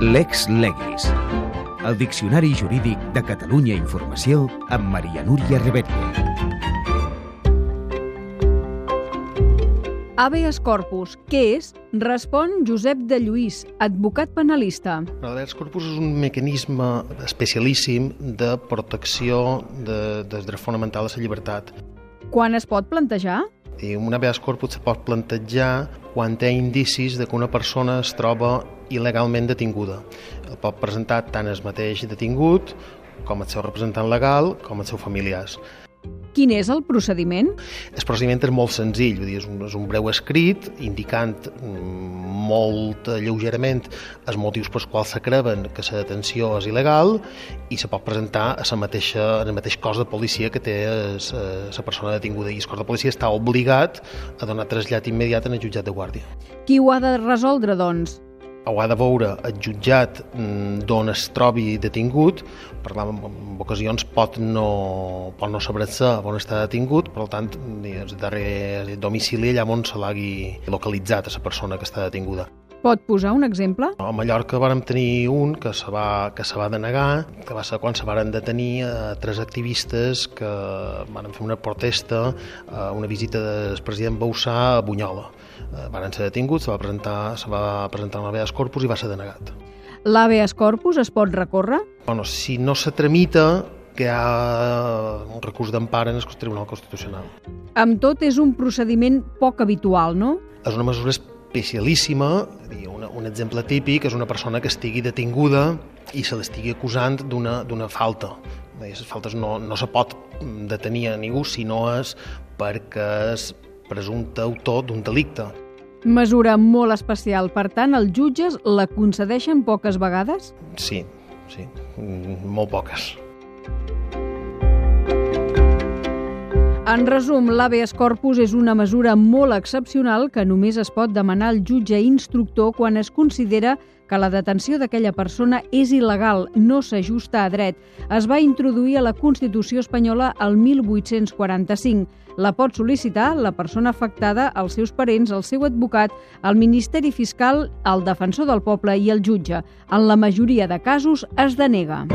Lex Legis. El Diccionari Jurídic de Catalunya Informació amb Maria Núria Rebetlla. Habeas corpus, què és? Respon Josep de Lluís, advocat penalista. L'habeas corpus és un mecanisme especialíssim de protecció de, dels drets fonamentals de la llibertat. Quan es pot plantejar? I un habeas corpus se pot plantejar quan té indicis de que una persona es troba il·legalment detinguda. El pot presentar tant el mateix detingut com el seu representant legal com els seus familiars. Quin és el procediment? El procediment és molt senzill, vull dir, és, un, és un breu escrit indicant mm, molt lleugerament els motius pels quals se creuen que la detenció és il·legal i se pot presentar a la mateixa, en el mateix cos de policia que té la persona detinguda i el cos de policia està obligat a donar trasllat immediat en el jutjat de guàrdia. Qui ho ha de resoldre, doncs? Ho ha de veure el jutjat mm, d'on es trobi detingut, per tant, en ocasions pot no, pot no saber-se on està detingut, per tant, el darrer domicili allà on se l'hagi localitzat a la persona que està detinguda. Pot posar un exemple? A Mallorca vàrem tenir un que se va, que se va denegar, que va ser quan se varen detenir eh, tres activistes que van fer una protesta a una visita del president Boussà a Bunyola. Eh, van ser detinguts, se va presentar, se va presentar un habeas corpus i va ser denegat. L'habeas corpus es pot recórrer? Bueno, si no se tramita, que hi ha un recurs d'empara en el Tribunal Constitucional. Amb tot, és un procediment poc habitual, no? És una mesura especialíssima, un, un exemple típic és una persona que estigui detinguda i se l'estigui acusant d'una falta. Les faltes no, no se pot detenir a ningú si no és perquè és presumpte autor d'un delicte. Mesura molt especial, per tant, els jutges la concedeixen poques vegades? Sí, sí, molt poques. En resum, l'habeas corpus és una mesura molt excepcional que només es pot demanar al jutge instructor quan es considera que la detenció d'aquella persona és il·legal, no s'ajusta a dret. Es va introduir a la Constitució espanyola el 1845. La pot sol·licitar la persona afectada, els seus parents, el seu advocat, el Ministeri Fiscal, el defensor del poble i el jutge. En la majoria de casos es denega.